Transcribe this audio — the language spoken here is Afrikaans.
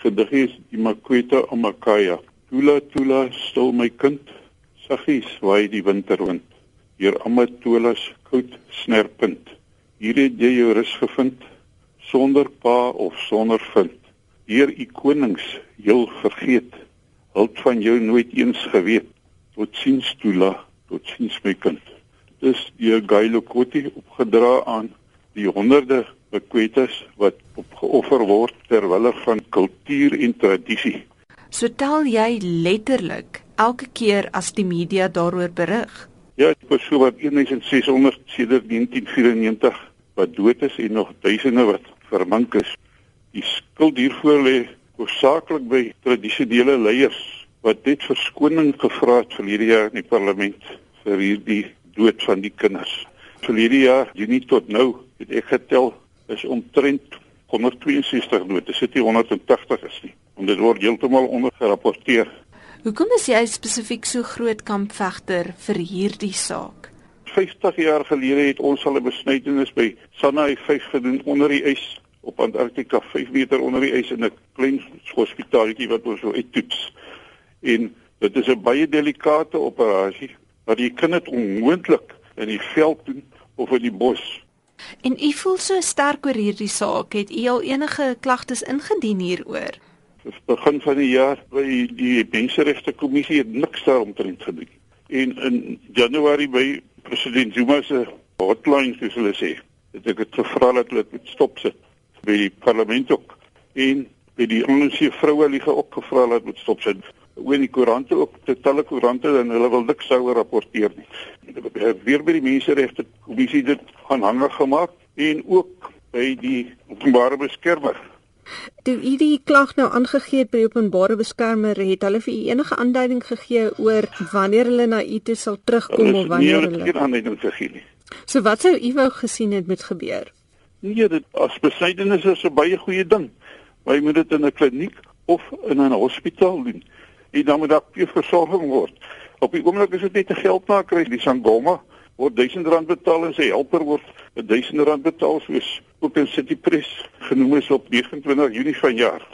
gedig is die Makweta Amakaya. Tula tula stil my kind, saggies waai die winterwind. Deur Amatolas koud snerpunt. Hier het jy jou rus gevind sonder pa of sonder vind. Hier u konings heel vergeet. Hult van jou nooit eens geweet. Tot siens Tula, tot siens my kind. Dis die Gailo Koti opgedra aan die honderde bekwetes wat opgeoffer word ter wille van kultuur en tradisie. So tel jy letterlik elke keer as die media daaroor berig. Ja, dit was so wat 1600 sedert 1994 wat dood is en nog duisende wat vermink is. Die skuld hiervoor lê hoofsaaklik by tradisionele leiers wat net verskoning gevra het vir hierdie jaar in die parlement vir hierdie dood van die kinders. Vir hierdie jaar, Junie tot nou, het ek getel is omtrent 162 dood. Dit is nie 180 is nie en dit word heeltemal ondergerapporteer. Hoekom is jy spesifiek so groot kampvegter vir hierdie saak? 50 jaar gelede het ons al 'n besnydenis by Sanai 5 gedoen onder die ys op Antarktika 5 meter onder die ys in 'n klein hospitaaltjie wat ons so uittoets. En dit is 'n baie delikate operasie wat jy kan dit onmoontlik in die veld doen of in die bos. En u voel so sterk oor hierdie saak, het u al enige klagtes ingedien hieroor? Dis begin van die jaar by die Menseregte Kommissie het niks daaromtrent gedoen. En in Januarie by president Zuma se hotline soos hulle sê, het ek dit gevra dat hulle dit stop sit by die parlement ook en by die ANC vroue liege ook gevra dat dit stop sit. Oor die koerante ook, te talle koerante en hulle wil niks sou rapporteer nie. Weer by die Menseregte Kommissie dit aanhangig gemaak en ook by die openbare beskermer Toe u die klag nou aangegee het by openbare beskermer, het hulle vir u enige aanduiding gegee oor wanneer hulle na u toe sal terugkom of wanneer hulle nie aanduiding gegee nie. So wat sou u wou gesien het met gebeur? Nee, dit as besydenis is 'n baie goeie ding. Maar jy moet dit in 'n kliniek of in 'n hospitaal doen. En dan moet daar versorging word. Op die oomblik is dit net 'n geldmaker, die Sangoma word 1000 rand betaal en sy helper word 1000 rand betaal soos ook in City Press genoem is op 29 Junie vanjaar.